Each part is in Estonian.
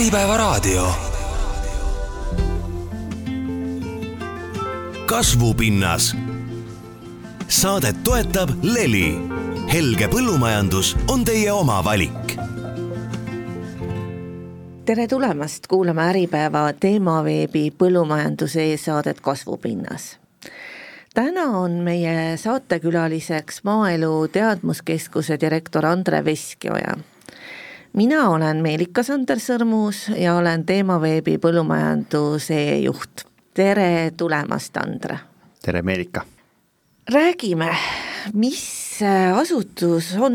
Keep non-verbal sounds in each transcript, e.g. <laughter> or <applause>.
Äripäevaraadio. kasvupinnas. saadet toetab Leli. helge põllumajandus on teie oma valik tere tulemast kuulama Äripäeva teemaveebi põllumajanduse eesaadet Kasvupinnas. täna on meie saatekülaliseks Maaelu Teadmuskeskuse direktor Andre Veskioja mina olen Meelika Sander Sõrmus ja olen Teemaveebi põllumajanduse juht. tere tulemast, Andre! tere, Meelika! räägime, mis asutus on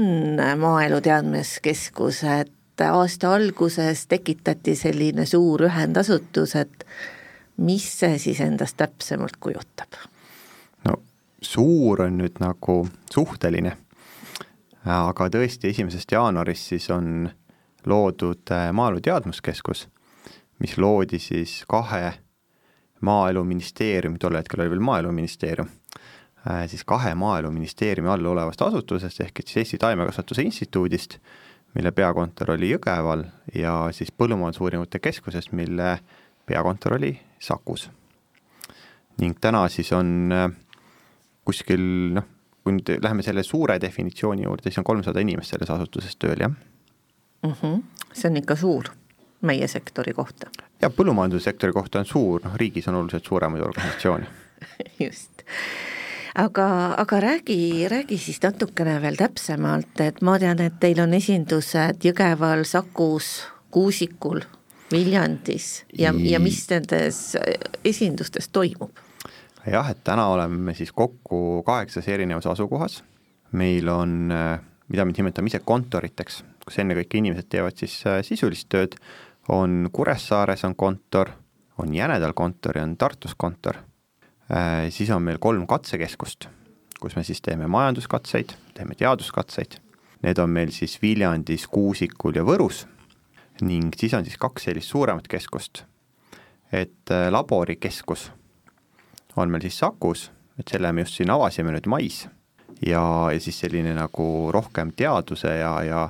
Maaelu Teadmuskeskus, et aasta alguses tekitati selline suur ühendasutus, et mis see siis endast täpsemalt kujutab? no suur on nüüd nagu suhteline, aga tõesti, esimesest jaanuarist siis on loodud äh, Maaelu Teadmuskeskus, mis loodi siis kahe Maaeluministeeriumi, tol hetkel oli veel Maaeluministeerium, äh, siis kahe Maaeluministeeriumi all olevast asutusest, ehk et siis Eesti Taimekasvatuse Instituudist, mille peakontor oli Jõgeval, ja siis Põllumajandusuuringute Keskusest, mille peakontor oli Sakus. ning täna siis on äh, kuskil noh, kui nüüd läheme selle suure definitsiooni juurde, siis on kolmsada inimest selles asutuses tööl, jah mm. -hmm. see on ikka suur meie sektori kohta. ja põllumajandussektori kohta on suur, noh riigis on oluliselt suuremaid organisatsioone <laughs> just aga, aga räägi, räägi siis natukene veel täpsemalt, et ma tean, et teil on esindused Jõgeval, Sakus, Kuusikul, Viljandis ja, ja mis nendes esindustes toimub? jah, et täna oleme siis kokku kaheksas erinevas asukohas, meil on, mida me nimetame ise kontoriteks, kus ennekõike inimesed teevad siis äh, sisulist tööd, on Kuressaares on kontor, on Jänedal kontor ja on Tartus kontor. Äh, siis on meil kolm katsekeskust, kus me siis teeme majanduskatseid, teeme teaduskatseid. Need on meil siis Viljandis, Kuusikul ja Võrus ning siis on siis kaks sellist suuremat keskust. et äh, laborikeskus on meil siis Sakus, et selle me just siin avasime nüüd mais ja, ja siis selline nagu rohkem teaduse ja, ja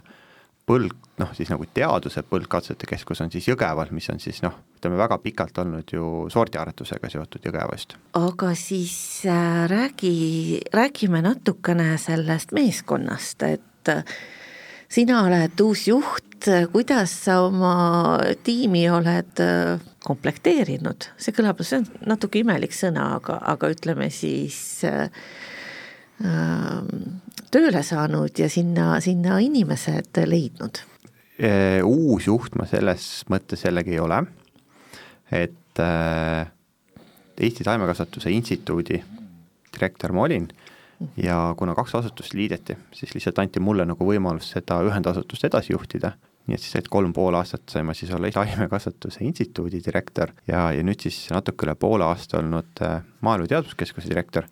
põld, noh siis nagu teaduse põldkatsete keskus on siis Jõgeval, mis on siis noh, ütleme väga pikalt olnud ju sordiaretusega seotud Jõgevast. aga siis äh, räägi, räägime natukene sellest meeskonnast, et äh, sina oled uus juht, kuidas sa oma tiimi oled äh, komplekteerinud, see kõlab, see on natuke imelik sõna, aga, aga ütleme siis äh, tööle saanud ja sinna, sinna inimesed leidnud? uus juht ma selles mõttes jällegi ei ole, et äh, Eesti Taimekasvatuse Instituudi direktor ma olin ja kuna kaks asutust liideti, siis lihtsalt anti mulle nagu võimalus seda ühendasutust edasi juhtida, nii et siis et kolm pool aastat sain ma siis olla Taimekasvatuse Instituudi direktor ja, ja nüüd siis natuke üle poole aasta olnud äh, Maaelu Teaduskeskuse direktor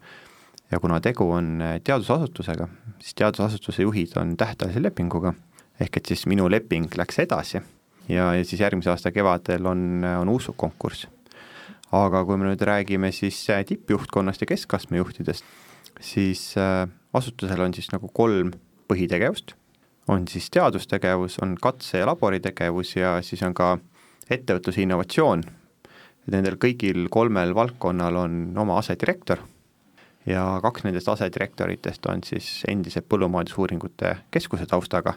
ja kuna tegu on äh, teadusasutusega, siis teadusasutuse juhid on tähtajalise lepinguga, ehk et siis minu leping läks edasi ja, ja siis järgmise aasta kevadel on, on uus konkurss. aga kui me nüüd räägime siis äh, tippjuhtkonnast ja keskastme juhtidest, siis äh, asutusel on siis nagu kolm põhitegevust, on siis teadustegevus, on katse- ja laboritegevus ja siis on ka ettevõtluse innovatsioon. Nendel kõigil kolmel valdkonnal on oma asedirektor ja kaks nendest asedirektoritest on siis endised Põllumajandusuuringute Keskuse taustaga.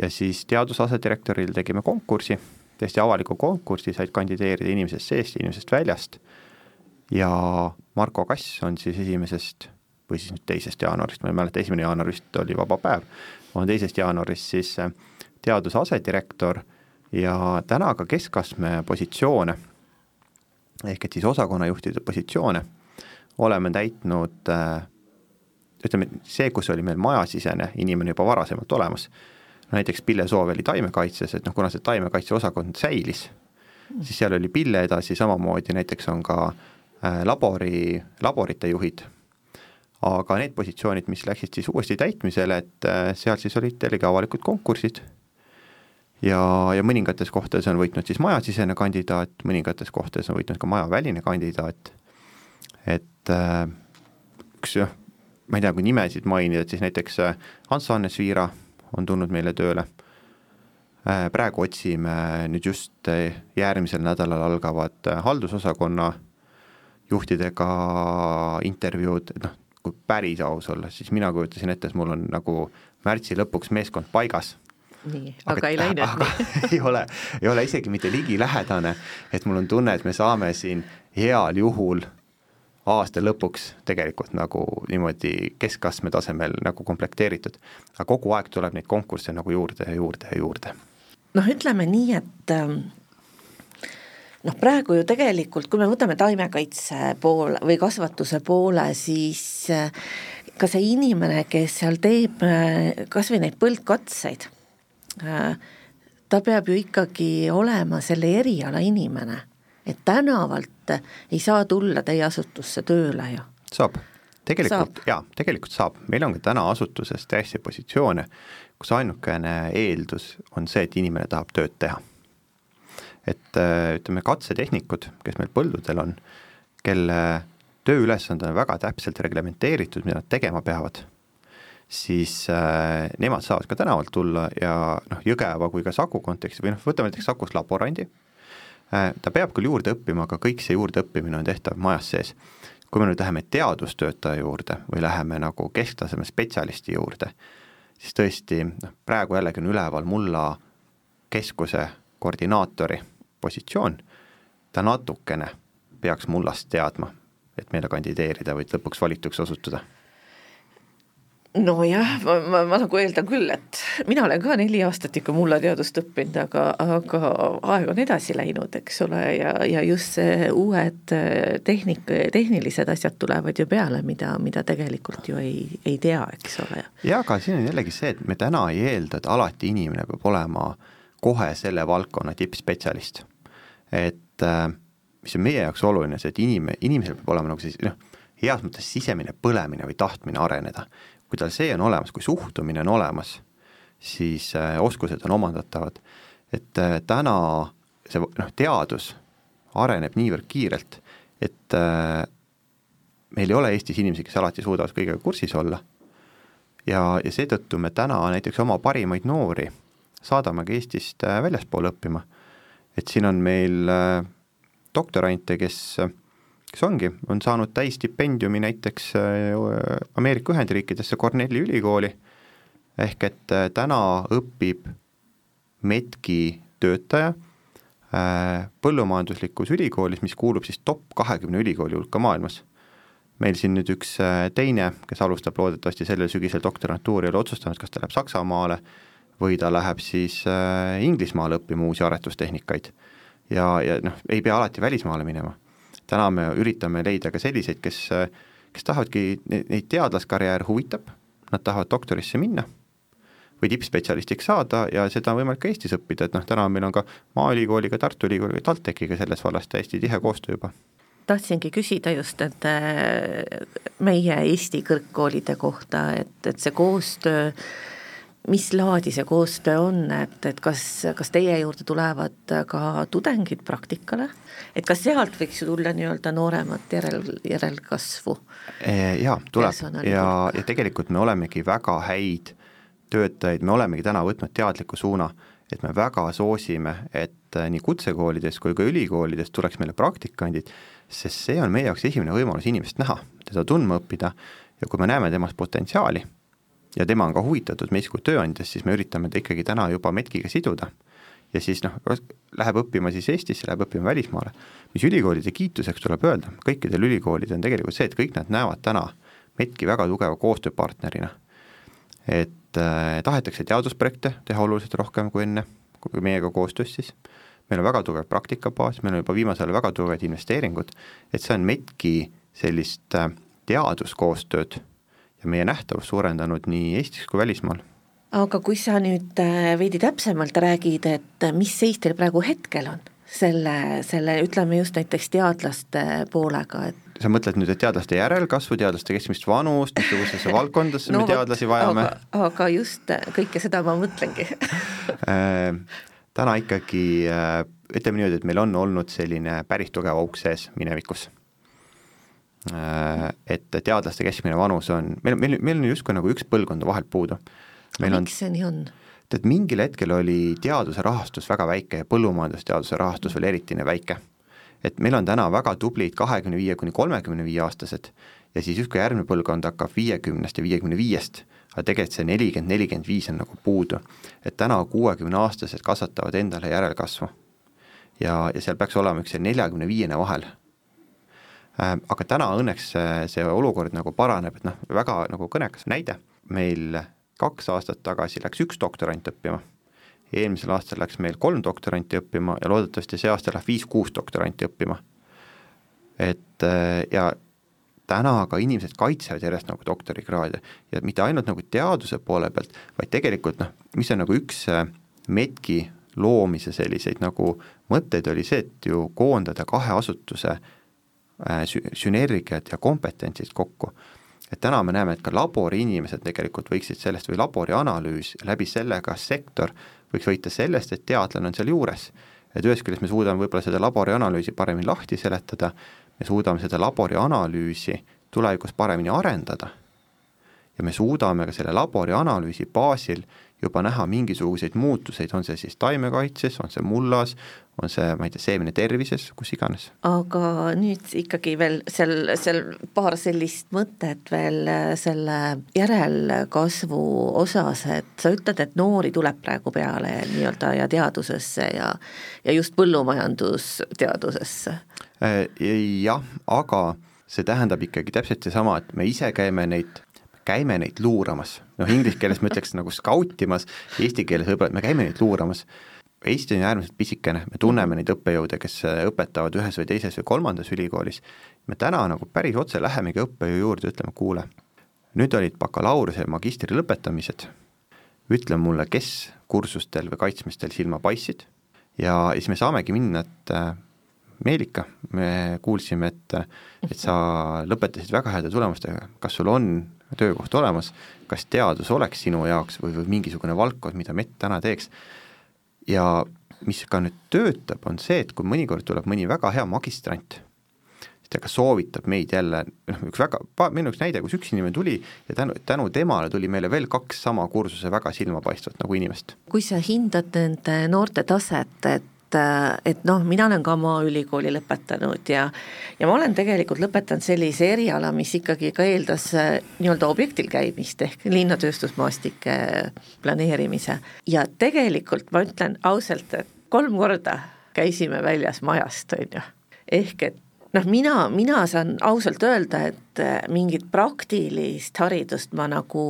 Ja siis teadusasedirektoril tegime konkursi, täiesti avaliku konkursi, said kandideerida inimesest seest ja inimesest väljast. Ja Marko Kass on siis esimesest või siis nüüd teisest jaanuarist, ma ei mäleta, esimene jaanuar vist oli vaba päev, on teisest jaanuarist siis äh, teaduse asedirektor ja täna ka keskastme positsioone, ehk et siis osakonnajuhtide positsioone oleme täitnud äh, ütleme, see, kus oli meil majasisene inimene juba varasemalt olemas, näiteks Pille Sooveli taimekaitses, et noh, kuna see taimekaitseosakond säilis, siis seal oli Pille edasi, samamoodi näiteks on ka äh, labori, laborite juhid, aga need positsioonid, mis läksid siis uuesti täitmisele, et äh, seal siis olid jällegi avalikud konkursid. Ja, ja mõningates kohtades on võitnud siis majasisene kandidaat, mõningates kohtades on võitnud ka majaväline kandidaat et äh, üks jah, ma ei tea, kui nimesid mainida, et siis näiteks äh, Hans-Hannes Viira on tulnud meile tööle. praegu otsime nüüd just järgmisel nädalal algavad haldusosakonna juhtidega intervjuud, noh, kui päris aus olla, siis mina kujutasin ette, et mul on nagu märtsi lõpuks meeskond paigas nii, aga ei läinud nii <laughs> ei ole, ei ole isegi mitte ligilähedane, et mul on tunne, et me saame siin heal juhul aasta lõpuks tegelikult nagu niimoodi keskastme tasemel nagu komplekteeritud. aga kogu aeg tuleb neid konkursse nagu juurde ja juurde ja juurde. noh, ütleme nii, et ähm, noh, praegu ju tegelikult, kui me võtame taimekaitse poole või kasvatuse poole, siis äh, ka see inimene, kes seal teeb äh, kas või neid põldkatseid Äh, ta peab ju ikkagi olema selle eriala inimene, et tänavalt ei saa tulla teie asutusse tööle ju. saab, tegelikult jaa, tegelikult saab, meil on ka täna asutuses täiesti positsioone, kus ainukene eeldus on see, et inimene tahab tööd teha. et äh, ütleme, katsetehnikud, kes meil põldudel on, kelle tööülesanded on väga täpselt reglementeeritud, mida nad tegema peavad siis äh, nemad saavad ka tänavalt tulla ja noh, Jõgeva kui ka Saku kontekstis või noh, võtame näiteks Sakus laborandi ta peab küll juurde õppima, aga kõik see juurdeõppimine on tehtav majas sees. kui me nüüd läheme teadustöötaja juurde või läheme nagu kesktaseme spetsialisti juurde, siis tõesti noh, praegu jällegi on üleval mulla keskuse koordinaatori positsioon, ta natukene peaks mullast teadma, et meile kandideerida või lõpuks valituks osutuda nojah, ma, ma, ma nagu eeldan küll, et mina olen ka neli aastat ikka mullateadust õppinud, aga, aga aeg on edasi läinud, eks ole, ja, ja just see uued tehnik, tehnilised asjad tulevad ju peale, mida, mida tegelikult ju ei, ei tea, eks ole. jaa, aga siin on jällegi see, et me täna ei eelda, et alati inimene peab olema kohe selle valdkonna tippspetsialist. et äh, mis on meie jaoks oluline, see, et inim-, inimesel peab olema nagu siis noh, heas mõttes sisemine põlemine või tahtmine areneda kui tal see on olemas, kui suhtumine on olemas, siis äh, oskused on omandatavad. et äh, täna see noh, teadus areneb niivõrd kiirelt, et äh, meil ei ole Eestis inimesi, kes alati suudavad kõigega kursis olla ja, ja seetõttu me täna näiteks oma parimaid noori saadamegi Eestist väljaspoole õppima. et siin on meil doktorante, kes kes ongi, on saanud täisstipendiumi näiteks äh, Ameerika Ühendriikidesse Cornelli ülikooli, ehk et äh, täna õpib METKi töötaja äh, põllumajanduslikus ülikoolis, mis kuulub siis top kahekümne ülikooli hulka maailmas. meil siin nüüd üks teine, kes alustab loodetavasti sellel sügisel doktorantuuri, ole otsustanud, kas ta läheb Saksamaale või ta läheb siis Inglismaale õppima uusi aretustehnikaid. ja, ja noh, ei pea alati välismaale minema täna me üritame leida ka selliseid, kes, kes tahavadki, neid teadlaskarjäär huvitab, nad tahavad doktorisse minna või tippspetsialistiks saada ja seda on võimalik ka Eestis õppida, et noh, täna meil on ka Maaülikooliga, Tartu Ülikooliga, TalTechiga selles vallas täiesti tihe koostöö juba. Tahtsingi küsida just, et meie Eesti kõrgkoolide kohta, et, et see koostöö mis laadi see koostöö on, et, et kas, kas teie juurde tulevad ka tudengid praktikale, et kas sealt võiks ju tulla nii-öelda nooremat järel, järelkasvu? Jaa, tuleb. ja, ja tegelikult me olemegi väga häid töötajaid, me olemegi täna võtnud teadliku suuna, et me väga soosime, et nii kutsekoolides kui ka ülikoolides tuleks meile praktikandid, sest see on meie jaoks esimene võimalus inimest näha, teda tundma õppida. Ja kui me näeme temas potentsiaali ja tema on ka huvitatud meist kui tööandjast, siis me üritame ta ikkagi täna juba METK-iga siduda. ja siis noh, läheb õppima siis Eestisse, läheb õppima välismaale. mis ülikoolide kiituseks tuleb öelda, kõikidel ülikoolidel on tegelikult see, et kõik nad näevad täna METK-i väga tugeva koostööpartnerina. et äh, tahetakse teadusprojekte teha oluliselt rohkem kui enne, kui meiega koostöös siis, meil on väga tugev praktikabaas, meil on juba viimasel ajal väga tugevad investeeringud, et see on METK-i sellist äh, teaduskoostööd ja meie nähtavust suurendanud nii Eestis kui välismaal. aga kui sa nüüd äh, veidi täpsemalt räägid, et mis seis teil praegu hetkel on selle, selle ütleme just näiteks teadlaste poolega, et sa mõtled nüüd, et teadlaste järelkasvu, teadlaste keskmist vanust, missugusesse <laughs> valdkondadesse no, me teadlasi vajame? aga just äh, kõike seda ma mõtlengi <laughs> äh, täna ikkagi ütleme niimoodi, et meil on olnud selline päris tugev auk sees minevikus Äh, et teadlaste keskmine vanus on, meil, meil, meil on justkui nagu üks põlvkond vahelt puudu. miks see nii on? et mingil hetkel oli teaduse rahastus väga väike ja põllumajandusteaduse rahastus veel eriti väike. et meil on täna väga tublid kahekümne viie kuni kolmekümne viie aastased ja siis justkui järgmine põlvkond hakkab viiekümnest ja viiekümne viiest, aga tegelikult see nelikümmend, nelikümmend viis on nagu puudu. et täna kuuekümneaastased kasvatavad endale järelkasvu. ja, ja seal peaks olema üks neljakümne viiene vahel äh, aga täna õnneks see, see olukord nagu paraneb, et noh, väga nagu kõnekas näide, meil kaks aastat tagasi läks üks doktorant õppima, eelmisel aastal läks meil kolm doktoranti õppima ja loodetavasti see aasta läheb viis-kuus doktoranti õppima. et äh, ja täna ka inimesed kaitsevad järjest nagu doktorikraade. Ja mitte ainult nagu teaduse poole pealt, vaid tegelikult noh, mis on nagu üks äh, METK-i loomise selliseid nagu mõtteid, oli see, et ju koondada kahe asutuse äh, sünergiat ja kompetentsid kokku et täna me näeme, et ka labori inimesed tegelikult võiksid sellest või labori analüüs, läbi selle ka sektor võiks võita sellest, et teadlane on seal juures. et ühest küljest me suudame võib-olla seda labori analüüsi paremini lahti seletada, me suudame seda labori analüüsi tulevikus paremini arendada ja me suudame ka selle labori analüüsi baasil juba näha mingisuguseid muutuseid, on see siis taimekaitses, on see mullas, on see, ma ei tea, seemne tervises, kus iganes. aga nüüd ikkagi veel seal, seal paar sellist mõtet veel selle järelkasvu osas, et sa ütled, et noori tuleb praegu peale nii-öelda ja teadusesse ja ja just põllumajandusteadusesse. Äh, jah, aga see tähendab ikkagi täpselt seesama, et me ise käime neid käime neid luuramas, noh inglise keeles ma ütleks nagu skautimas, eesti keeles võib-olla, me käime neid luuramas. Eesti on äärmiselt pisikene, me tunneme neid õppejõude, kes õpetavad ühes või teises või kolmandas ülikoolis, me täna nagu päris otse lähemegi õppejõu juurde, ütleme, kuule, nüüd olid bakalaureuse ja magistri lõpetamised, ütle mulle, kes kursustel või kaitsmistel silma paistsid. Ja siis me saamegi minna, et äh, Meelika, me kuulsime, et, et sa lõpetasid väga heade tulemustega, kas sul on töökoht olemas, kas teadus oleks sinu jaoks või, või mingisugune valdkond, mida MET täna teeks. ja mis ka nüüd töötab, on see, et kui mõnikord tuleb mõni väga hea magistrant, ta ka soovitab meid jälle, noh üks väga, meil on üks näide, kus üks inimene tuli ja tänu, tänu temale tuli meile veel kaks sama kursuse väga silmapaistvat nagu inimest. kui sa hindad nende noorte taset, et et, et noh, mina olen ka maaülikooli lõpetanud ja ja ma olen tegelikult lõpetanud sellise eriala, mis ikkagi ka eeldas äh, nii-öelda objektil käimist ehk linnatööstusmaastike planeerimise. ja tegelikult ma ütlen ausalt, et kolm korda käisime väljas majast, on ju, ehk et noh, mina, mina saan ausalt öelda, et äh, mingit praktilist haridust ma nagu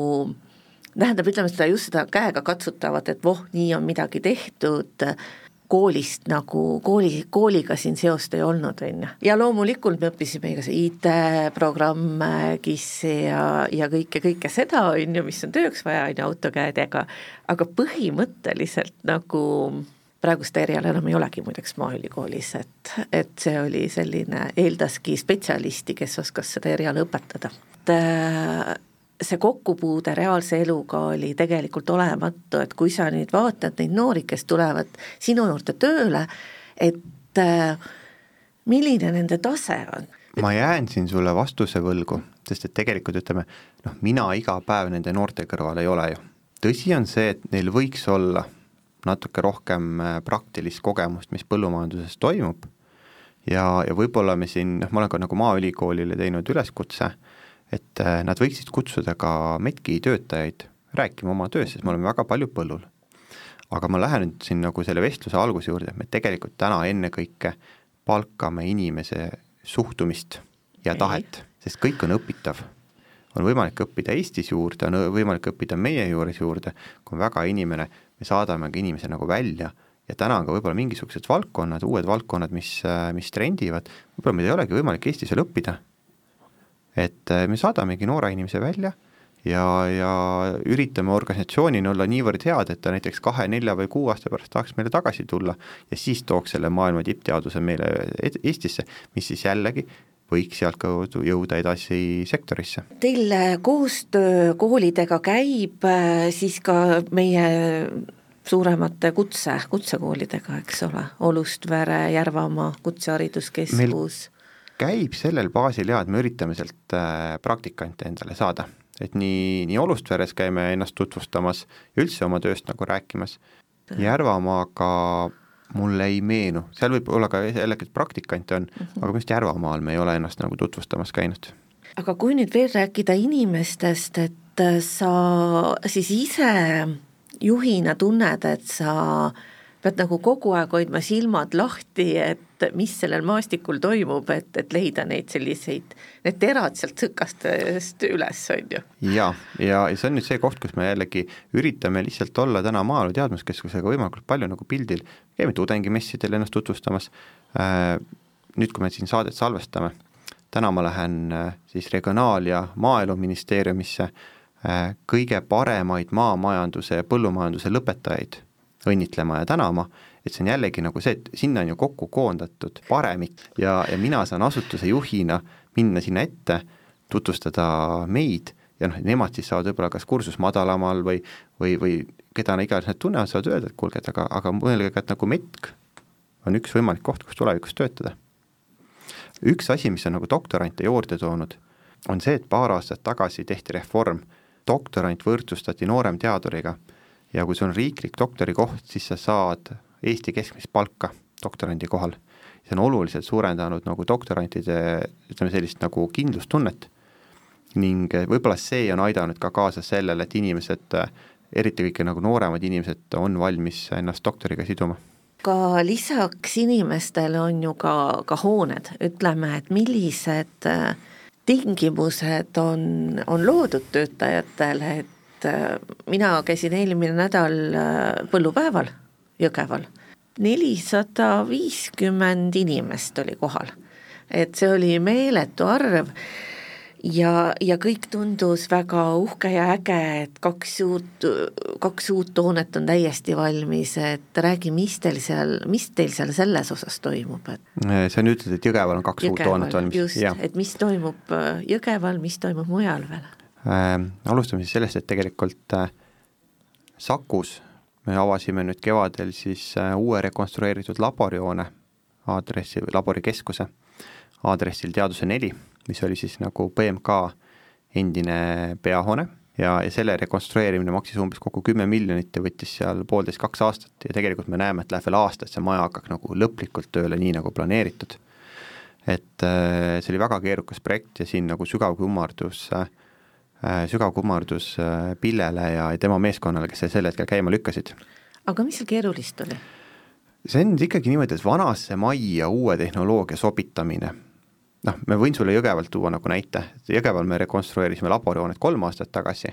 tähendab, ütleme seda just seda käega katsutavat, et voh, nii on midagi tehtud, koolist nagu, kooli, kooliga siin seost ei olnud, on ju. ja loomulikult me õppisime igasugu IT-programme, KIS-i ja, ja kõike, kõike seda, on ju, mis on tööks vaja, on ju, autokäedega, aga põhimõtteliselt nagu praegu seda eriala enam ei olegi muideks Maaülikoolis, et, et see oli selline, eeldaski spetsialisti, kes oskas seda eriala õpetada. et see kokkupuude reaalse eluga oli tegelikult olematu, et kui sa nüüd vaatad neid noori, kes tulevad sinu juurde tööle, et äh, milline nende tase on? ma jään siin sulle vastuse võlgu, sest et tegelikult ütleme, noh, mina iga päev nende noorte kõrval ei ole ju. tõsi on see, et neil võiks olla natuke rohkem äh, praktilist kogemust, mis põllumajanduses toimub ja, ja võib-olla me siin, noh, ma olen ka nagu Maaülikoolile teinud üleskutse äh, et äh, nad võiksid kutsuda ka METK-i töötajaid rääkima oma tööst, sest me oleme väga palju põllul. aga ma lähen nüüd siin nagu selle vestluse alguse juurde, et me tegelikult täna ennekõike palkame inimese suhtumist ja tahet, sest kõik on õpitav. on võimalik õppida Eestis juurde, on võimalik õppida meie juures juurde, kui on väga inimene, me saadamegi inimese nagu välja. Ja täna on ka võib-olla mingisugused valdkonnad, uued valdkonnad, mis, mis trendivad, võib-olla meil ei olegi võimalik Eestis veel õppida et äh, me saadamegi noore inimese välja ja, ja üritame organisatsioonina olla niivõrd head, et ta näiteks kahe, nelja või kuue aasta pärast tahaks meile tagasi tulla ja siis tooks selle maailma tippteaduse meile Eestisse, mis siis jällegi võiks sealtkaudu jõuda edasi sektorisse. Teil koostöö koolidega käib äh, siis ka meie suuremate kutse, kutsekoolidega, eks ole, Olustvere, Järvamaa Kutsehariduskeskus käib sellel baasil ja et me üritame sealt äh, praktikante endale saada. et nii, nii Olustveres käime ennast tutvustamas ja üldse oma tööst nagu rääkimas. Järvamaaga mulle ei meenu, seal võib olla ka jällegi praktikante on mm, -hmm. aga arust Järvamaal me ei ole ennast nagu tutvustamas käinud. aga kui nüüd veel rääkida inimestest, et sa siis ise juhina tunned, et sa pead nagu kogu aeg hoidma silmad lahti, et mis sellel maastikul toimub, et, et leida neid selliseid, need terad sealt sõkastest üles, on ju. ja, ja, ja see on nüüd see koht, kus me jällegi üritame lihtsalt olla täna Maaelu Teadmuskeskusega võimalikult palju nagu pildil, käime tudengimessidel ennast tutvustamas, äh, nüüd, kui me siin saadet salvestame, täna ma lähen äh, siis Regionaal- ja Maaeluministeeriumisse äh, kõige paremaid maamajanduse ja põllumajanduse lõpetajaid õnnitlema ja tänama, et see on jällegi nagu see, et sinna on ju kokku koondatud paremik ja, ja mina saan asutuse juhina minna sinna ette, tutvustada meid ja noh, nemad siis saavad võib-olla kas kursus madalamal või, või, või keda iganes nad tunnevad, saavad öelda, et kuulge, et aga, aga mõelge ka, et nagu METK on üks võimalik koht, kus tulevikus töötada. üks asi, mis on nagu doktorante juurde toonud, on see, et paar aastat tagasi tehti reform, doktorant võrdsustati nooremteaduriga ja kui sul on riiklik doktorikoht, siis sa saad Eesti keskmist palka doktorandi kohal. see on oluliselt suurendanud nagu doktorantide ütleme sellist nagu kindlustunnet ning võib-olla see on aidanud ka kaasa sellele, et inimesed, eriti kõik nagu nooremad inimesed, on valmis ennast doktoriga siduma. Ka lisaks inimestel on ju ka, ka hooned, ütleme, et millised äh, tingimused on, on loodud töötajatele, et et äh, mina käisin eelmine nädal äh, põllupäeval Jõgeval, nelisada viiskümmend inimest oli kohal. et see oli meeletu arv ja, ja kõik tundus väga uhke ja äge, et kaks uut, kaks uut hoonet on täiesti valmis, et räägi, mis teil seal, mis teil seal selles osas toimub, et sa nüüd ütled, et Jõgeval on kaks Jõgeval, uut hoonet valmis? just, et mis toimub äh, Jõgeval, mis toimub mujal veel? äh,. alustame siis sellest, et tegelikult äh, Sakus me avasime nüüd kevadel siis äh, uue rekonstrueeritud laborihoone aadressi või laborikeskuse aadressil Teaduse neli, mis oli siis nagu BMK endine peahoone ja, ja selle rekonstrueerimine maksis umbes kokku kümme miljonit ja võttis seal poolteist, kaks aastat ja tegelikult me näeme, et läheb veel aasta, et see maja hakkaks nagu lõplikult tööle, nii nagu planeeritud. et äh, see oli väga keerukas projekt ja siin nagu sügav kummardus äh, sügav kummardus äh, Pillele ja tema meeskonnale, kes sel hetkel käima lükkasid. aga mis seal keerulist oli? see on ikkagi niimoodi, et vanasse majja uue tehnoloogia sobitamine, noh, ma võin sulle Jõgevalt tuua nagu näite, Jõgeval me rekonstrueerisime laborihoonet kolm aastat tagasi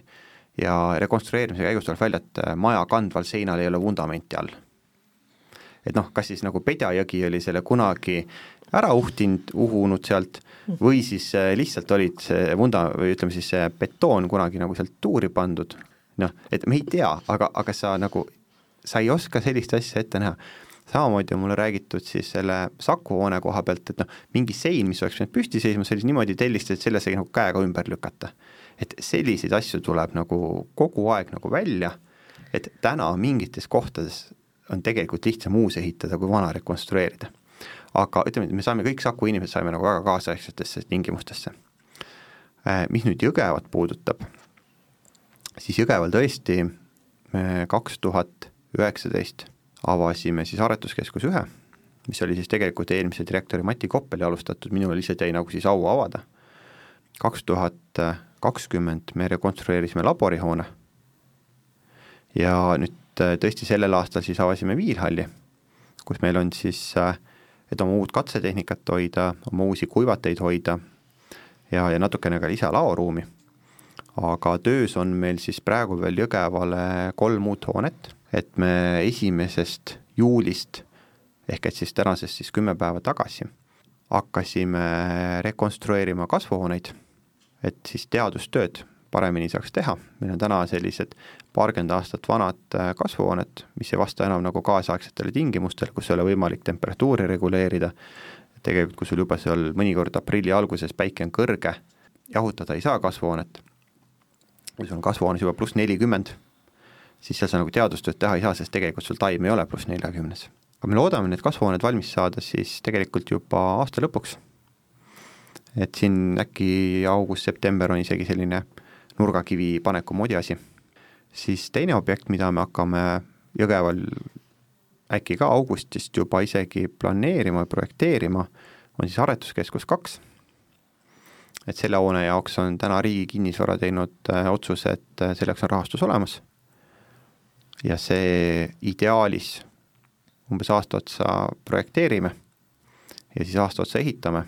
ja rekonstrueerimise käigus tuleb välja, et äh, maja kandval seinal ei ole vundamenti all et noh, kas siis nagu Pedjajõgi oli selle kunagi ära uhtinud, uhunud sealt või siis äh, lihtsalt olid see vunda või ütleme siis see betoon kunagi nagu sealt tuuri pandud, noh, et me ei tea, aga, aga sa nagu, sa ei oska sellist asja ette näha. samamoodi on mulle räägitud siis selle Saku hoone koha pealt, et noh, mingi sein, mis oleks pidanud püsti seisma, see oli niimoodi tellist, et selle sai nagu käega ümber lükata. et selliseid asju tuleb nagu kogu aeg nagu välja, et täna mingites kohtades on tegelikult lihtsam uus ehitada, kui vana rekonstrueerida. Aga ütleme, me saime, kõik Saku inimesed saime nagu väga kaasaegsetesse tingimustesse. Äh, mis nüüd Jõgevat puudutab, siis Jõgeval tõesti kaks tuhat üheksateist avasime siis aretuskeskus ühe, mis oli siis tegelikult eelmise direktori Mati Koppeli alustatud, minul lihtsalt jäi nagu siis au avada. kaks tuhat kakskümmend me rekonstrueerisime laborihoone ja nüüd äh, tõesti sellel aastal siis avasime Viilhalli, kus meil on siis, äh, et oma uut katsetehnikat hoida, oma uusi kuivateid hoida ja, ja natukene ka lisalaoruumi. aga töös on meil siis praegu veel Jõgevale kolm uut hoonet, et me esimesest juulist ehk et siis tänasest siis kümme päeva tagasi hakkasime rekonstrueerima kasvuhooneid, et siis teadustööd paremini saaks teha, meil on täna sellised paarkümmend aastat vanad äh, kasvuhooned, mis ei vasta enam nagu kaasaegsetele tingimustele, kus ei ole võimalik temperatuuri reguleerida, tegelikult kui sul juba seal mõnikord aprilli alguses päike on kõrge, jahutada ei saa kasvuhoonet, kui sul on kasvuhoones juba pluss nelikümmend, siis seal sa nagu teadustööd teha ei saa, sest tegelikult sul taim ei ole pluss neljakümnes. aga me loodame need kasvuhooned valmis saada siis tegelikult juba aasta lõpuks. et siin äkki august-september on isegi selline nurgakivi paneku moodi asi. siis teine objekt, mida me hakkame Jõgeval äkki ka augustist juba isegi planeerima ja projekteerima, on siis aretuskeskus kaks. et selle hoone jaoks on täna Riigi Kinnisvara teinud äh, otsuse, et äh, selleks on rahastus olemas. ja see ideaalis umbes aasta otsa projekteerime ja siis aasta otsa ehitame.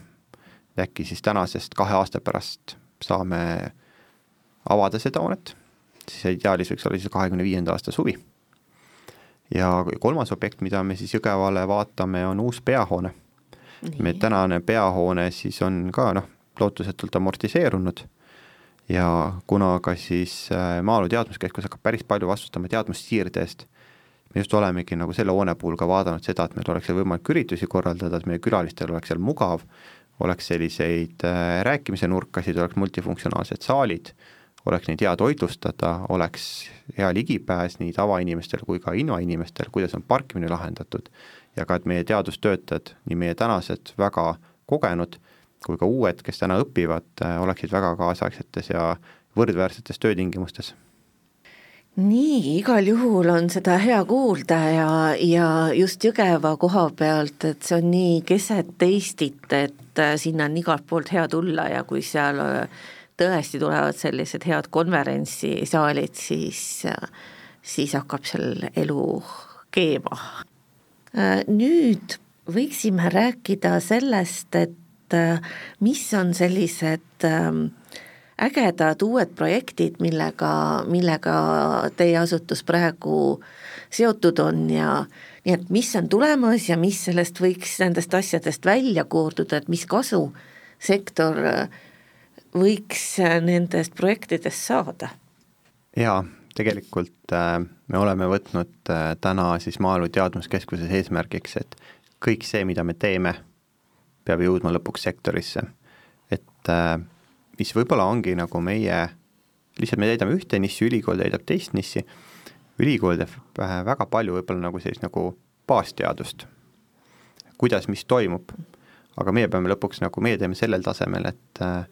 äkki siis tänasest kahe aasta pärast saame avada seda hoonet, siis ideaalis võiks olla siis kahekümne viienda aasta suvi. Ja kolmas objekt, mida me siis Jõgevale vaatame, on uus peahoone. meie tänane peahoone siis on ka noh, lootusetult amortiseerunud. Ja kuna ka siis äh, Maaelu Teadmuskeskus hakkab päris palju vastutama teadmussiirde eest, me just olemegi nagu selle hoone puhul ka vaadanud seda, et meil oleks seal võimalik üritusi korraldada, et meie külalistel oleks seal mugav, oleks selliseid äh, rääkimise nurkasid, oleks multifunktsionaalsed saalid oleks neid hea toitlustada, oleks hea ligipääs nii tavainimestel kui ka invainimestel, kuidas on parkimine lahendatud. Ja ka, et meie teadustöötajad, nii meie tänased väga kogenud kui ka uued, kes täna õpivad, oleksid väga kaasaegsetes ja võrdväärsetes töötingimustes. Nii, igal juhul on seda hea kuulda ja, ja just Jõgeva koha pealt, et see on nii keset Eestit, et sinna on igalt poolt hea tulla ja kui seal tõesti tulevad sellised head konverentsisaalid, siis, siis hakkab seal elu keema. nüüd võiksime rääkida sellest, et mis on sellised ägedad uued projektid, millega, millega teie asutus praegu seotud on ja nii et mis on tulemas ja mis sellest võiks nendest asjadest välja koorduda, et mis kasu sektor äh, võiks äh, nendest projektidest saada? jaa, tegelikult äh, me oleme võtnud äh, täna siis Maaelu Teadmuskeskuses eesmärgiks, et kõik see, mida me teeme, peab jõudma lõpuks sektorisse. et mis võib-olla ongi nagu meie, lihtsalt me täidame ühte nissi, ülikool täidab teist nissi, ülikool teeb väga palju võib-olla nagu sellist nagu baasteadust, kuidas, mis toimub, aga meie peame lõpuks nagu, meie teeme sellel tasemel, et äh,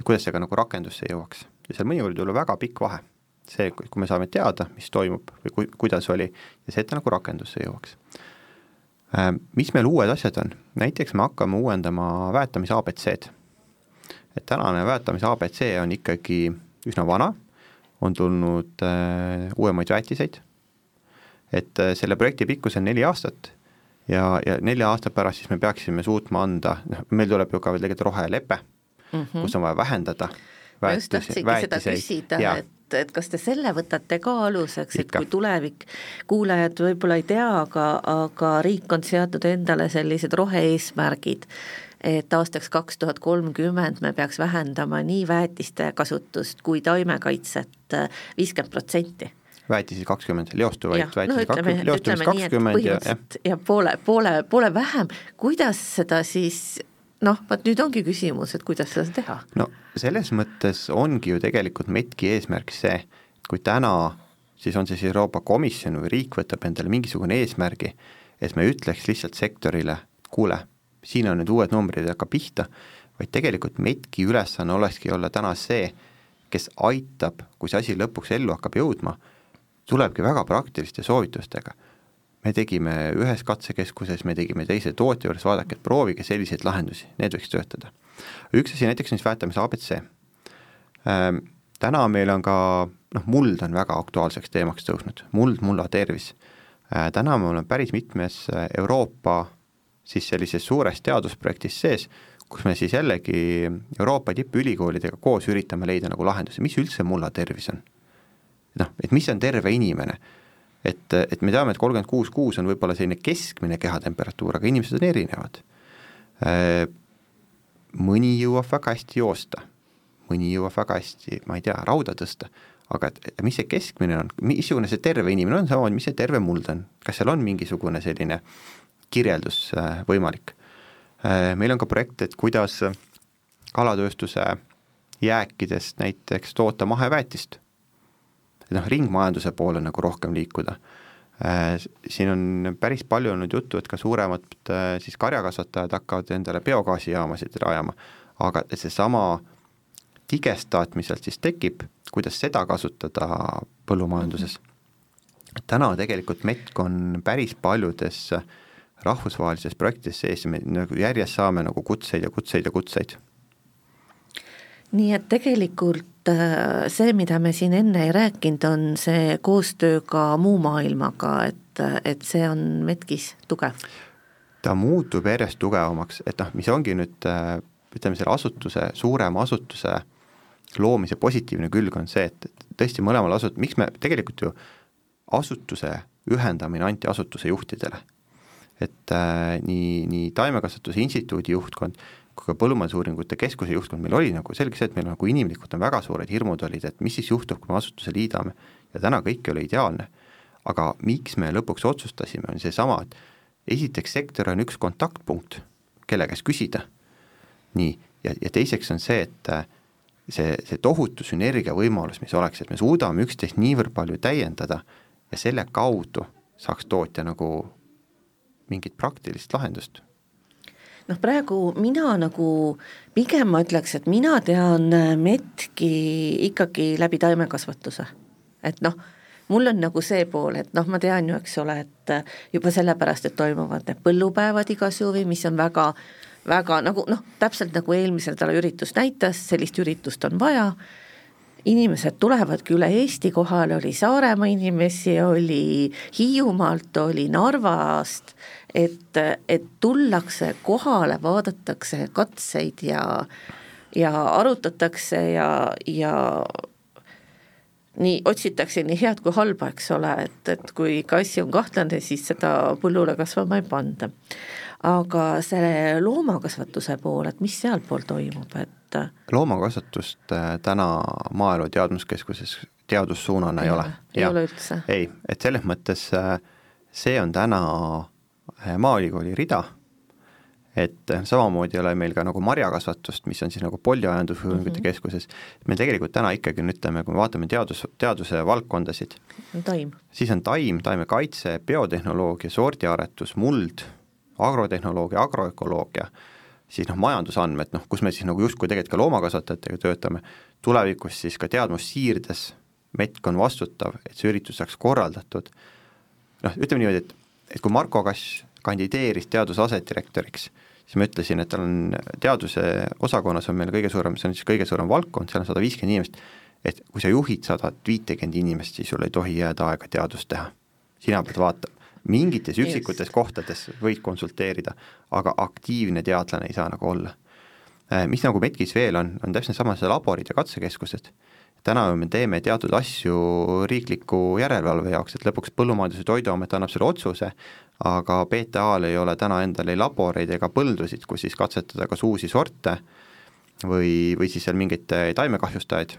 et kuidas see ka nagu rakendusse jõuaks. ja seal mõnikord võib olla väga pikk vahe, see, kui me saame teada, mis toimub või ku-, kuidas oli, ja see, et ta nagu rakendusse jõuaks. Äh, mis meil uued asjad on, näiteks me hakkame uuendama väetamise abc-d. et tänane väetamise abc on ikkagi üsna vana, on tulnud äh, uuemaid väetiseid, et äh, selle projekti pikkus on neli aastat ja, ja nelja aasta pärast siis me peaksime suutma anda, noh, meil tuleb ju ka veel tegelikult rohelepe mm, -hmm. kus on vaja vähendada tahtsingi seda küsida, et, et kas te selle võtate ka aluseks, et kui tulevik, kuulajad võib-olla ei tea, aga, aga riik on seadnud endale sellised rohe-eesmärgid, et aastaks kaks tuhat kolmkümmend me peaks vähendama nii väetiste kasutust kui taimekaitset viiskümmend protsenti. Väetisi kakskümmend, leostuvaid väetisi kakskümmend, leostumist kakskümmend ja, ja ja poole, poole, poole vähem, kuidas seda siis noh, vot nüüd ongi küsimus, et kuidas seda teha. no selles mõttes ongi ju tegelikult METki eesmärk see, kui täna siis on see siis Euroopa Komisjon või riik võtab endale mingisugune eesmärgi, et me ütleks lihtsalt sektorile, kuule, siin on nüüd uued numbrid, hakka pihta, vaid tegelikult METki ülesanne olekski olla täna see, kes aitab, kui see asi lõpuks ellu hakkab jõudma, tulebki väga praktiliste soovitustega me tegime ühes katsekeskuses, me tegime teise tootja juures, vaadake, et proovige selliseid lahendusi, need võiks töötada. üks asi näiteks siis väetamise abc ähm,. täna meil on ka noh, muld on väga aktuaalseks teemaks tõusnud, muld, mulla tervis äh,. täna me oleme päris mitmes äh, Euroopa siis sellises suures teadusprojektis sees, kus me siis jällegi Euroopa tippülikoolidega koos üritame leida nagu lahendusi, mis üldse mulla tervis on. noh, et mis on terve inimene et, et me teame, et kolmkümmend kuus kuus on võib-olla selline keskmine kehatemperatuur, aga inimesed on erinevad. Äh, mõni jõuab väga hästi joosta, mõni jõuab väga hästi, ma ei tea, rauda tõsta, aga et mis see keskmine on, missugune see terve inimene on, samamoodi, mis see terve muld on, kas seal on mingisugune selline kirjeldus äh, võimalik? Äh, meil on ka projekt, et kuidas kalatööstuse jääkidest näiteks toota maheväetist noh, ringmajanduse poole nagu rohkem liikuda. Äh, siin on päris palju olnud juttu, et ka suuremad äh, siis karjakasvatajad hakkavad endale biogaasijaamasid rajama, aga seesama digestaat, mis sealt siis tekib, kuidas seda kasutada põllumajanduses. täna tegelikult Metk on päris paljudes rahvusvahelistes projektides sees me nagu järjest saame nagu kutseid ja kutseid ja kutseid. Nii et tegelikult äh, see, mida me siin enne ei rääkinud, on see koostöö ka muu maailmaga, et, et see on Metkis tugev? ta muutub järjest tugevamaks, et noh, mis ongi nüüd äh, ütleme, selle asutuse, suurema asutuse loomise positiivne külg on see, et tõesti mõlemal asut-, miks me tegelikult ju asutuse ühendamine anti asutuse juhtidele. et äh, nii, nii Taimekasvatuse Instituudi juhtkond kui ka Põllumajandusuuringute Keskuse juhtkond, meil oli nagu selge see, et meil nagu inimlikult on väga suured hirmud olid, et mis siis juhtub, kui me asutuse liidame. Ja täna kõik ei ole ideaalne. aga miks me lõpuks otsustasime, on seesama, et esiteks sektor on üks kontaktpunkt, kelle käest küsida, nii, ja, ja teiseks on see, et äh, see, see tohutu sünergia võimalus, mis oleks, et me suudame üksteist niivõrd palju täiendada ja selle kaudu saaks tootja nagu mingit praktilist lahendust noh, praegu mina nagu pigem ma ütleks, et mina tean metki ikkagi läbi taimekasvatuse, et noh mul on nagu see pool, et noh, ma tean ju, eks ole, et äh, juba sellepärast, et toimuvad need põllupäevad iga suvi, mis on väga, väga nagu noh, täpselt nagu eelmise nädala üritus näitas, sellist üritust on vaja, inimesed tulevadki üle Eesti kohale, oli Saaremaa inimesi, oli Hiiumaalt, oli Narvast, et, et tullakse kohale, vaadatakse katseid ja ja arutatakse ja, ja nii otsitakse nii head kui halba, eks ole, et, et kui ikka asi on kahtlane, siis seda põllule kasvama ei panda. aga selle loomakasvatuse pool, et mis sealpool toimub, et loomakasvatust äh, täna Maaelu Teadmuskeskuses teadussuunana ei, ei ole. ei ole üldse? ei, et selles mõttes äh, see on täna äh, Maaülikooli rida et samamoodi ei ole meil ka nagu marjakasvatust, mis on siis nagu polüajandusuuringute mm -hmm. keskuses, me tegelikult täna ikkagi nüüd ütleme, kui me vaatame teadus, teaduse valdkondasid, siis on taim, taimekaitse, biotehnoloogia, sordiaretus, muld, agrotehnoloogia, agroökoloogia, siis noh, majandusandmed, noh, kus me siis nagu justkui tegelikult ka loomakasvatajatega töötame, tulevikus siis ka teadmussiirdes Metk on vastutav, et see üritus saaks korraldatud, noh, ütleme niimoodi, et et kui Marko Kass kandideeris teaduse asedirektoriks, siis ma ütlesin, et tal on teaduse osakonnas on meil kõige suurem, see on siis kõige suurem valdkond, seal on sada viiskümmend inimest, et kui sa juhid sadat viitekümmet inimest, siis sul ei tohi jääda aega teadust teha. sina pead vaatama, mingites üksikutes yes. kohtades võid konsulteerida, aga aktiivne teadlane ei saa nagu olla. Äh, mis nagu Metkis veel on, on täpselt sama, see laborid ja katsekeskused täna me teeme teatud asju riikliku järelevalve jaoks, et lõpuks Põllumajandus- ja Toiduamet annab selle otsuse, aga BTA-l ei ole täna endal ei laboreid ega põldusid, kus siis katsetada kas uusi sorte või, või siis seal mingeid taimekahjustajaid.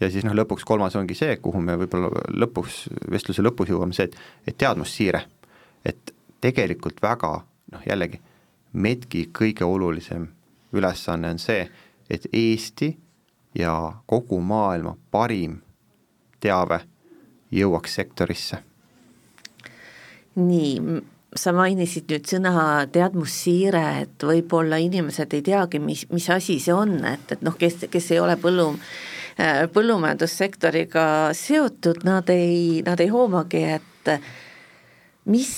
ja siis noh, lõpuks kolmas ongi see, kuhu me võib-olla lõpus, vestluse lõpus jõuame, see, et, et teadmussiire. et tegelikult väga noh, jällegi, Medki kõige olulisem ülesanne on see, et Eesti ja kogu maailma parim teave jõuaks sektorisse nii, sa mainisid nüüd sõna teadmussiire, et võib-olla inimesed ei teagi, mis, mis asi see on, et, et noh, kes, kes ei ole põllu, äh, põllumajandussektoriga seotud, nad ei, nad ei hoomagi, et mis,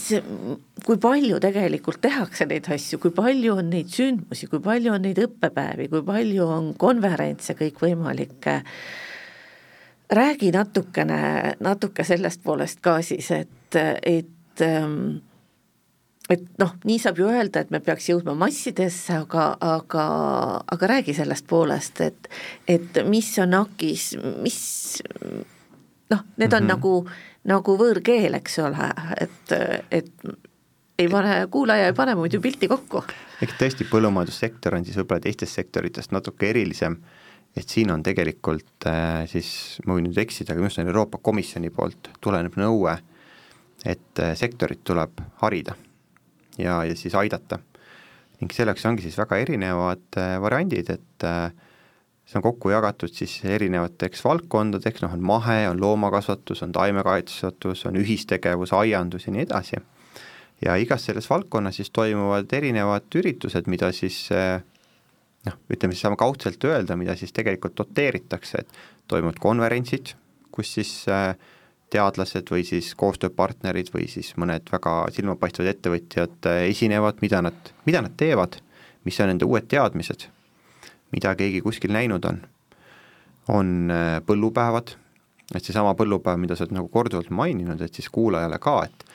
kui palju tegelikult tehakse neid asju, kui palju on neid sündmusi, kui palju on neid õppepäevi, kui palju on konverentse kõikvõimalikke. räägi natukene, natuke sellest poolest ka siis, et, et et ähm, et noh, nii saab ju öelda, et me peaks jõudma massidesse, aga, aga, aga räägi sellest poolest, et, et mis on AKIS, mis noh, need on mm -hmm. nagu, nagu võõrkeel, eks ole, et, et ei pane, kuulaja ei pane muidu pilti kokku. eks tõesti, põllumajandussektor on siis võib-olla teistest sektoritest natuke erilisem, et siin on tegelikult äh, siis, ma võin nüüd eksida, aga minu arust on Euroopa Komisjoni poolt tuleneb nõue äh, et äh, sektorit tuleb harida ja, ja siis aidata. ning selleks ongi siis väga erinevad äh, variandid, et äh, see on kokku jagatud siis erinevateks valdkondadeks, noh on mahe, on loomakasvatus, on taimekasvatus, on ühistegevus, aiandus ja nii edasi. ja igas selles valdkonnas siis toimuvad erinevad üritused, mida siis noh, ütleme siis saame kaudselt öelda, mida siis tegelikult doteeritakse, et toimuvad konverentsid, kus siis äh, teadlased või siis koostööpartnerid või siis mõned väga silmapaistvad ettevõtjad äh, esinevad, mida nad, mida nad teevad, mis on nende uued teadmised, mida keegi kuskil näinud on. on äh, põllupäevad, et seesama põllupäev, mida sa oled nagu korduvalt maininud, et siis kuulajale ka, et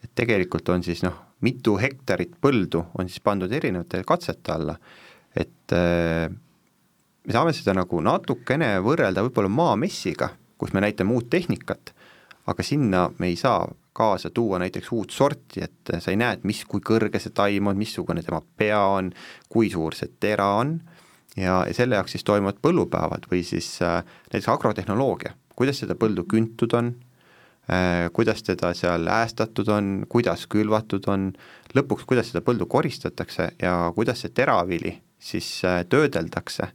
et tegelikult on siis noh, mitu hektarit põldu on siis pandud erinevate katsete alla, et äh, me saame seda nagu natukene võrrelda võib-olla maamessiga, kus me näitame uut tehnikat, aga sinna me ei saa kaasa tuua näiteks uut sorti, et sa ei näe, et mis, kui kõrge see taim on, missugune tema pea on, kui suur see tera on. Ja, ja selle jaoks siis toimuvad põllupäevad või siis äh, näiteks agrotehnoloogia, kuidas seda põldu küntud on äh,, kuidas teda seal äästatud on, kuidas külvatud on, lõpuks, kuidas seda põldu koristatakse ja kuidas see teravili siis äh, töödeldakse.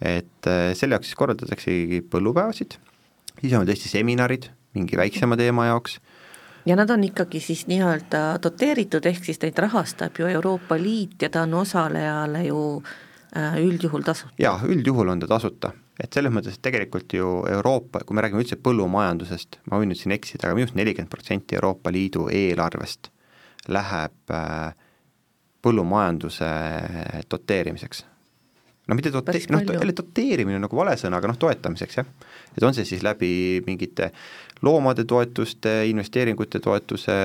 et äh, selle jaoks siis korraldataksegi põllupäevasid, siis on tõesti seminarid mingi väiksema teema jaoks ja nad on ikkagi siis nii-öelda doteeritud, ehk siis neid rahastab ju Euroopa Liit ja ta on osalejale ju äh, üldjuhul tasuta. jaa, üldjuhul on ta tasuta, et selles mõttes, et tegelikult ju Euroopa, kui me räägime üldse põllumajandusest, ma võin nüüd siin eksida, aga minu arust nelikümmend protsenti Euroopa Liidu eelarvest läheb äh, põllumajanduse doteerimiseks. No mitte dote-, noh, jälle doteerimine on nagu vale sõna, aga noh, toetamiseks jah. et on see siis läbi mingite loomade toetuste, investeeringute toetuse,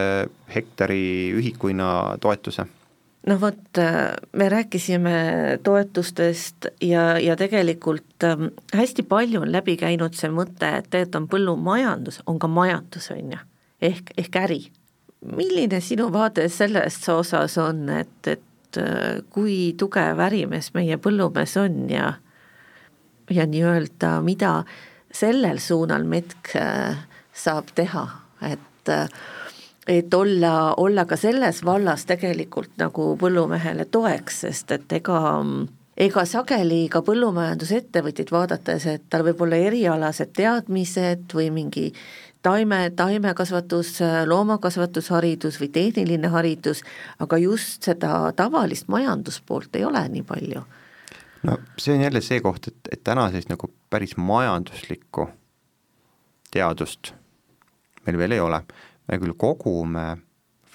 hektari ühikuhinna toetuse? Noh vot, me rääkisime toetustest ja, ja tegelikult ähm, hästi palju on läbi käinud see mõte, et tegelikult on põllumajandus, on ka majandus, on ju, ehk, ehk äri. Milline sinu vaade selles osas on, et, et äh, kui tugev ärimees meie põllumees on ja ja nii-öelda, mida sellel suunal Metk äh, saab teha, et äh, et olla, olla ka selles vallas tegelikult nagu põllumehele toeks, sest et ega ega sageli ka põllumajandusettevõtjaid vaadates, et tal võib olla erialased teadmised või mingi taime, taimekasvatus, loomakasvatusharidus või tehniline haridus, aga just seda tavalist majanduspoolt ei ole nii palju. no see on jälle see koht, et, et täna sellist nagu päris majanduslikku teadust meil veel ei ole. me küll kogume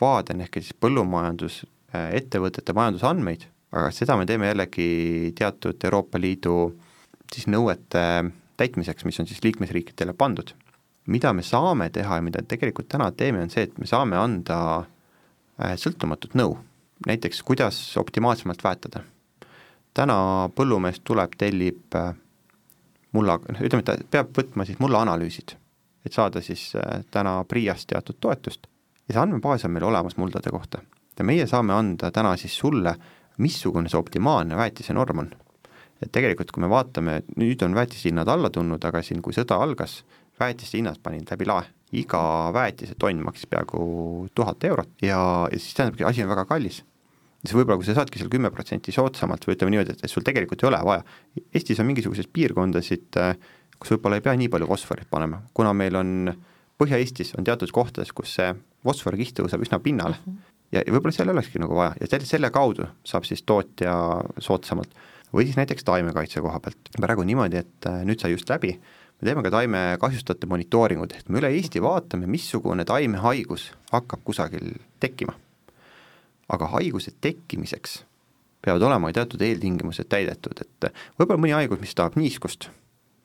vaaden ehk siis põllumajandusettevõtete majandusandmeid, aga seda me teeme jällegi teatud Euroopa Liidu siis nõuete täitmiseks, mis on siis liikmesriikidele pandud mida me saame teha ja mida tegelikult täna teeme, on see, et me saame anda äh, sõltumatut nõu, näiteks kuidas optimaalsemalt väetada. täna põllumees tuleb, tellib äh, mulla, noh ütleme, ta peab võtma siis mullaanalüüsid, et saada siis äh, täna PRIA-st teatud toetust ja see andmebaas on meil olemas muldade kohta. ja meie saame anda täna siis sulle, missugune see optimaalne väetise norm on. et tegelikult, kui me vaatame, nüüd on väetishinnad alla tulnud, aga siin, kui sõda algas, väetiste hinnad panin läbi lae, iga väetise tonn maksis peaaegu tuhat eurot ja, ja siis tähendabki, asi on väga kallis. siis võib-olla, kui sa saadki seal kümme protsenti soodsamalt või ütleme niimoodi, et sul tegelikult ei ole vaja, Eestis on mingisuguseid piirkondasid, kus võib-olla ei pea nii palju fosforit panema, kuna meil on Põhja-Eestis on teatud kohtades, kus see fosforikiht tõuseb üsna pinnale mm -hmm. ja, ja võib-olla seal ei olekski nagu vaja ja selle, selle kaudu saab siis tootja soodsamalt. või siis näiteks taimekaitse koha pealt, praegu niimoodi, et äh, nüüd sai just läbi me teeme ka taimekahjustajate monitooringut, ehk me üle Eesti vaatame, missugune taimehaigus hakkab kusagil tekkima. aga haiguse tekkimiseks peavad olema teatud eeltingimused täidetud, et võib-olla mõni haigus, mis tahab niiskust,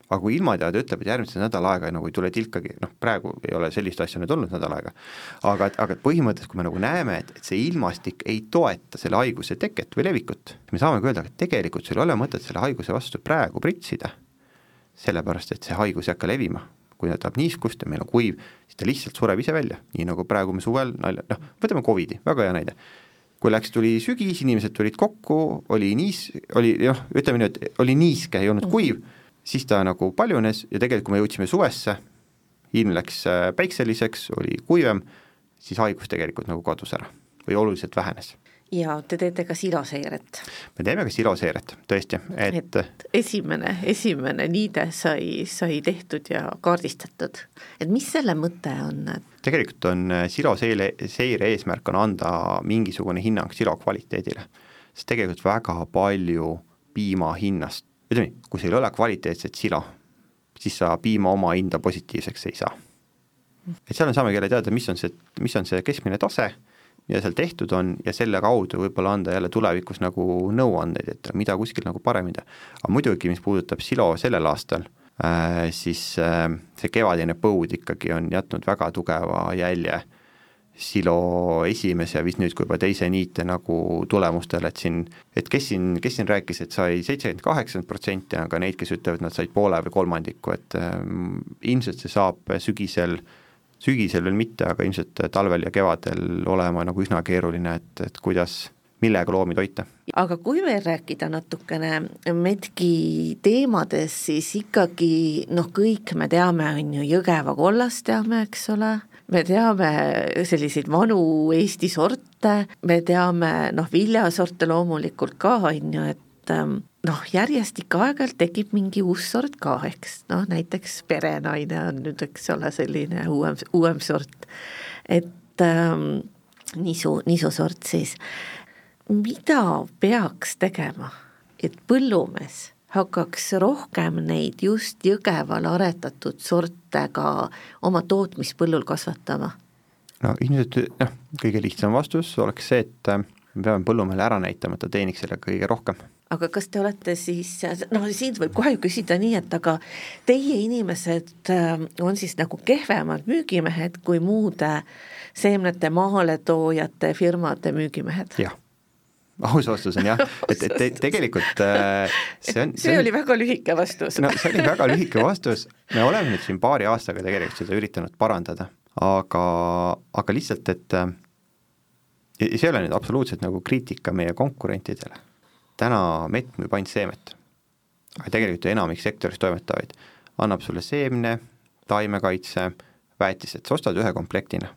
aga kui ilmateade ütleb, et järgmise nädala aega nagu ei tule tilkagi, noh praegu ei ole sellist asja nüüd olnud nädal aega, aga, aga põhimõtteliselt, kui me nagu näeme, et, et see ilmastik ei toeta selle haiguse teket või levikut, me saame ka öelda, et tegelikult sul ei ole mõtet selle haiguse vastu praegu pritsida sellepärast et see haigus ei hakka levima. kui ta tahab niiskust ja meil on kuiv, siis ta lihtsalt sureb ise välja, nii nagu praegu me suvel nalja, noh, võtame Covidi, väga hea näide. kui läks, tuli sügis, inimesed tulid kokku, oli niis, oli noh, ütleme nii, et oli niiske, ei olnud kuiv, siis ta nagu paljunes ja tegelikult, kui me jõudsime suvesse, ilm läks äh, päikseliseks, oli kuivem, siis haigus tegelikult nagu kadus ära või oluliselt vähenes ja te teete ka siloseiret. me teeme ka siloseiret, tõesti, et, et esimene, esimene niide sai, sai tehtud ja kaardistatud. et mis selle mõte on, tegelikult on äh, siloseire, seire eesmärk on anda mingisugune hinnang silo kvaliteedile. sest tegelikult väga palju piima hinnast, ütleme nii, kui sul ei ole kvaliteetset silo, siis sa piima oma hinda positiivseks ei saa. et seal me saamegi jälle teada, mis on see, mis on see keskmine tase, mida seal tehtud on ja selle kaudu võib-olla anda jälle tulevikus nagu nõuandeid, et mida kuskil nagu paremini teha. aga muidugi, mis puudutab silo sellel aastal äh,, siis äh, see kevadine põud ikkagi on jätnud väga tugeva jälje silo esimese, vist nüüd kui juba teise niite nagu tulemustele, et siin, et kes siin, kes siin rääkis, et sai seitsekümmend, kaheksakümmend protsenti, aga neid, kes ütlevad, nad said poole või kolmandiku, et äh, ilmselt see saab sügisel, sügisel veel mitte, aga ilmselt talvel ja kevadel olema nagu üsna keeruline, et, et kuidas, millega loomi toita. aga kui veel rääkida natukene Medki teemadest, siis ikkagi noh, kõik me teame, on ju, Jõgeva kollast teame, eks ole me teame selliseid vanu Eesti sorte, me teame noh, viljasorte loomulikult ka, on ju, et ähm, noh, järjest ikka aeg-ajalt tekib mingi uus sort ka, eks, noh näiteks perenaine on nüüd, eks ole, selline uuem, uuem sort. et ähm, nisu, nisusort siis. mida peaks tegema, et põllumees hakkaks rohkem neid just Jõgeval aretatud sorte ka oma tootmispõllul kasvatama? no ilmselt noh, kõige lihtsam vastus oleks see, et äh, me peame põllumehele ära näitama, et ta teeniks sellega kõige rohkem. Aga kas te olete siis, noh siin võib kohe ju küsida nii, et aga teie inimesed äh, on siis nagu kehvemad müügimehed kui muude seemnete maaletoojate firmade müügimehed? jah aus vastus on jah, et, et te, tegelikult äh, see on see, see oli väga lühike vastus. no see oli väga lühike vastus, me oleme nüüd siin paari aastaga tegelikult seda üritanud parandada, aga, aga lihtsalt, et äh, see ei ole nüüd absoluutselt nagu kriitika meie konkurentidele. Täna mett müüb ainult seemet. aga tegelikult enamik sektoris toimetavaid annab sulle seemne, taimekaitse, väetised, sa ostad ühe komplektina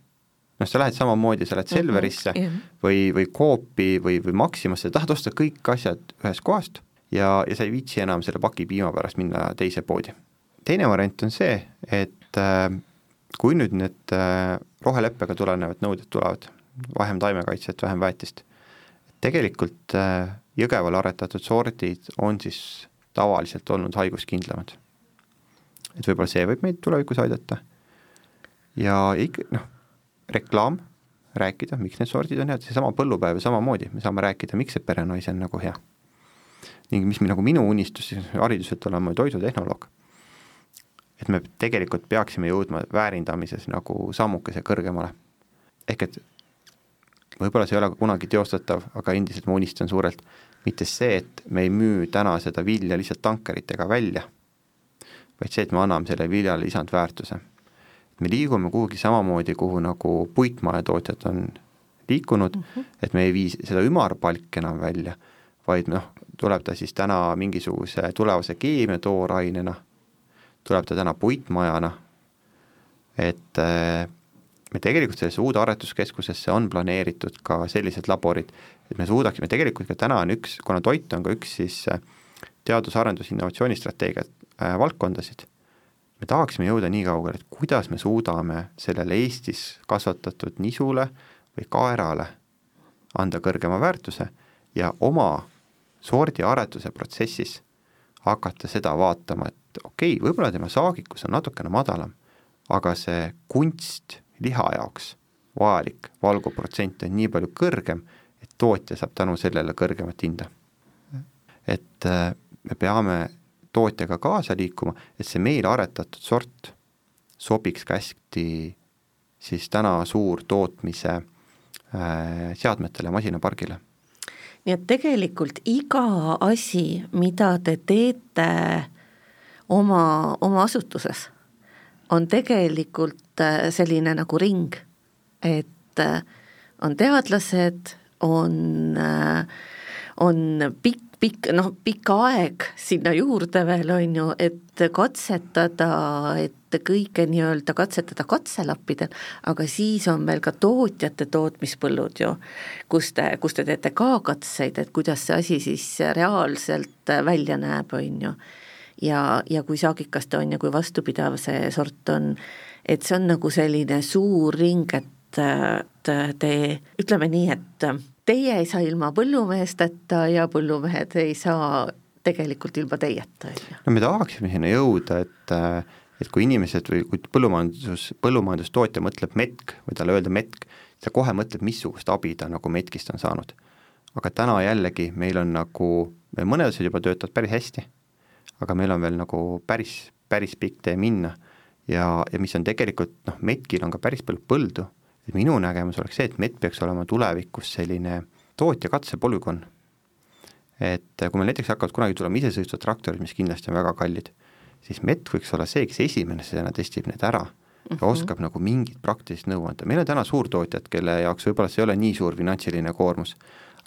noh, sa lähed samamoodi, sa lähed Selverisse mm -hmm, või, või Coopi või, või Maximasse, tahad osta kõik asjad ühest kohast ja, ja sa ei viitsi enam selle paki piima pärast minna teise poodi. teine variant on see, et äh, kui nüüd need äh, roheleppega tulenevad nõuded tulevad, vähem taimekaitset, vähem väetist, tegelikult äh, Jõgeval aretatud sordid on siis tavaliselt olnud haiguskindlamad. et võib-olla see võib meid tulevikus aidata ja ikka noh reklaam, rääkida, miks need sordid on head, seesama põllupäev samamoodi, me saame rääkida, miks see perenaise on nagu hea. ning mis nagu minu unistus hariduselt olen ma toidutehnoloog, et me tegelikult peaksime jõudma väärindamises nagu sammukese kõrgemale. ehk et võib-olla see ei ole kunagi teostatav, aga endiselt ma unistan suurelt, mitte see, et me ei müü täna seda vilja lihtsalt tankeritega välja, vaid see, et me anname selle viljale lisandväärtuse me liigume kuhugi samamoodi, kuhu nagu puitmajatootjad on liikunud mm, -hmm. et me ei vii seda ümarpalki enam välja, vaid noh, tuleb ta siis täna mingisuguse tulevase keemiatoorainena, tuleb ta täna puitmajana, et me tegelikult sellesse uude aretuskeskusesse on planeeritud ka sellised laborid, et me suudaksime, tegelikult ka täna on üks, kuna toit on ka üks siis äh, teadus-arendus, innovatsioonistrateegia äh, valdkondasid me tahaksime jõuda nii kaugele, et kuidas me suudame sellele Eestis kasvatatud nisule või kaerale anda kõrgema väärtuse ja oma sordiaretuse protsessis hakata seda vaatama, et okei okay,, võib-olla tema saagikus on natukene madalam, aga see kunst liha jaoks vajalik valguprotsent on nii palju kõrgem, et tootja saab tänu sellele kõrgemat hinda. et äh, me peame tootjaga kaasa liikuma, et see meil aretatud sort sobiks ka hästi siis täna suurtootmise äh, seadmetele, masinapargile. nii et tegelikult iga asi, mida te teete oma, oma asutuses, on tegelikult äh, selline nagu ring, et äh, on teadlased, on, on pikk pikk, noh, pikk aeg sinna juurde veel, on ju, et katsetada, et kõike nii-öelda katsetada katselappidel, aga siis on veel ka tootjate tootmispõllud ju, kus te, kus te teete ka katseid, et kuidas see asi siis reaalselt välja näeb, on ju. Ja, ja kui saagikas ta on ja kui vastupidav see sort on, et see on nagu selline suur ring, et te, ütleme nii, et teie ei saa ilma põllumeesteta ja põllumehed ei saa tegelikult ilma teieta, on ju. no me tahaksime sinna jõuda, et et kui inimesed või kui põllumajandus, põllumajandustootja mõtleb metk või talle öelda metk, ta kohe mõtleb, missugust abi ta nagu metkist on saanud. aga täna jällegi meil on nagu, mõned asjad juba töötavad päris hästi, aga meil on veel nagu päris, päris pikk tee minna ja, ja mis on tegelikult noh, metkil on ka päris palju põldu, et minu nägemus oleks see, et mett peaks olema tulevikus selline tootja katsepolügoon. et kui meil näiteks hakkavad kunagi tulema isesõitvad traktorid, mis kindlasti on väga kallid, siis mett võiks olla see, kes esimesena testib need ära ja mm -hmm. oskab nagu mingit praktilist nõu anda, meil on täna suurtootjad, kelle jaoks võib-olla see ei ole nii suur finantsiline koormus,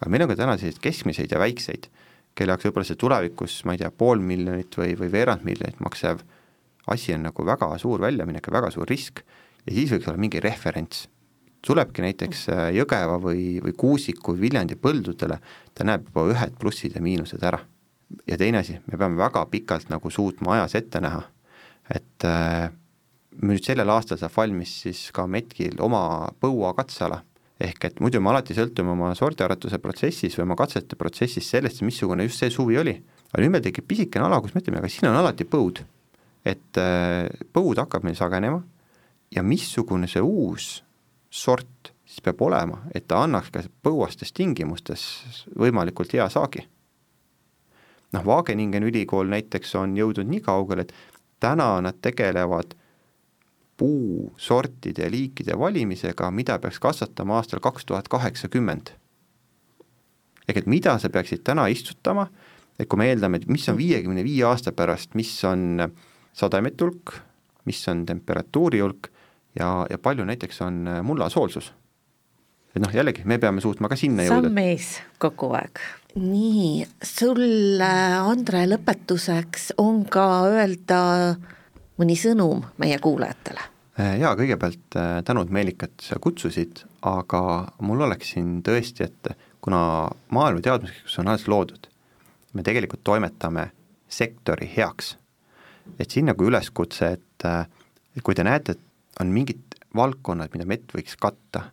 aga meil on ka täna selliseid keskmiseid ja väikseid, kelle jaoks võib-olla see tulevikus, ma ei tea, pool miljonit või, või veerand miljonit maksev asi on nagu väga suur väljaminek ja väga suur risk ja siis võiks olla mingi referents. tulebki näiteks äh, Jõgeva või, või Kuusiku, Viljandi põldudele, ta näeb juba ühed plussid ja miinused ära. ja teine asi, me peame väga pikalt nagu suutma ajas ette näha, et äh, nüüd sellel aastal saab valmis siis ka Metkil oma põua katseala, ehk et muidu me alati sõltume oma sordiaretuse protsessis või oma katsete protsessis sellest, missugune just see suvi oli. aga nüüd meil tekib pisikene ala, kus me ütleme, aga siin on alati põud. et äh, põud hakkab meil sagenema ja missugune see uus sort siis peab olema, et ta annaks ka põuastes tingimustes võimalikult hea saagi. noh, Wageningen ülikool näiteks on jõudnud nii kaugele, et täna nad tegelevad puusortide ja liikide valimisega, mida peaks kasvatama aastal kaks tuhat kaheksakümmend. ehk et mida sa peaksid täna istutama, et kui me eeldame, et mis on viiekümne viie aasta pärast, mis on sademete hulk, mis on temperatuuri hulk ja, ja palju näiteks on mulla soolsus. et noh, jällegi, me peame suutma ka sinna jõuda. samm ees kogu aeg. nii, sul, Andre, lõpetuseks on ka öelda mõni sõnum meie kuulajatele? Äh, jaa, kõigepealt äh, tänud, Meelika, et sa kutsusid, aga mul oleks siin tõesti, et kuna Maaelu Teadmuskeskus on alles loodud, me tegelikult toimetame sektori heaks. et siin nagu üleskutse, et, äh, kui te näete, et on mingid valdkonnad, mida MET võiks katta,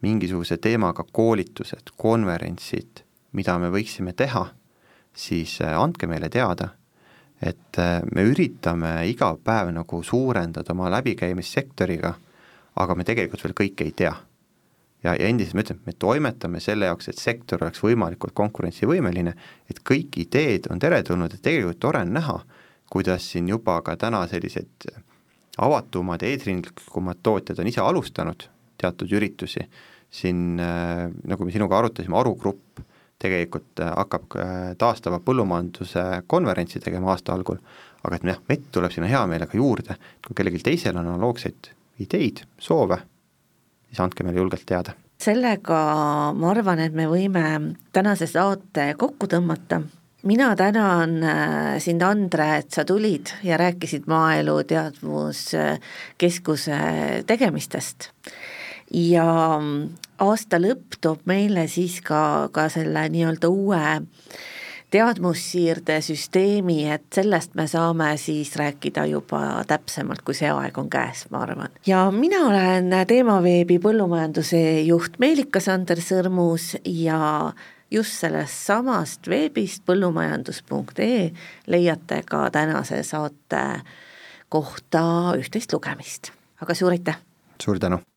mingisuguse teemaga koolitused, konverentsid, mida me võiksime teha, siis andke meile teada et äh, me üritame iga päev nagu suurendada oma läbikäimist sektoriga, aga me tegelikult veel kõike ei tea. ja, ja endiselt ma ütlen, me toimetame selle jaoks, et sektor oleks võimalikult konkurentsivõimeline, et kõik ideed on teretulnud ja tegelikult tore on näha, kuidas siin juba ka täna sellised avatumad eesrindlikumad tootjad on ise alustanud teatud üritusi, siin äh, nagu me sinuga arutasime, Aru Grupp tegelikult äh, hakkab äh, taastava põllumajanduse konverentsi tegema aasta algul, aga et jah, vett tuleb sinna hea meelega juurde, kui kellelgi teisel on analoogseid ideid, soove, siis andke meile julgelt teada. sellega ma arvan, et me võime tänase saate kokku tõmmata, mina tänan äh, sind, Andre, et sa tulid ja rääkisid Maaelu Teadmuskeskuse tegemistest. Ja aasta lõpp toob meile siis ka, ka selle nii-öelda uue teadmussiirde süsteemi, et sellest me saame siis rääkida juba täpsemalt, kui see aeg on käes, ma arvan. ja mina olen Teemaveebi põllumajanduse juht Meelika-Sander Sõrmus ja just sellest samast veebist põllumajandus.ee leiate ka tänase saate kohta üht-teist lugemist. aga suur aitäh! suur tänu!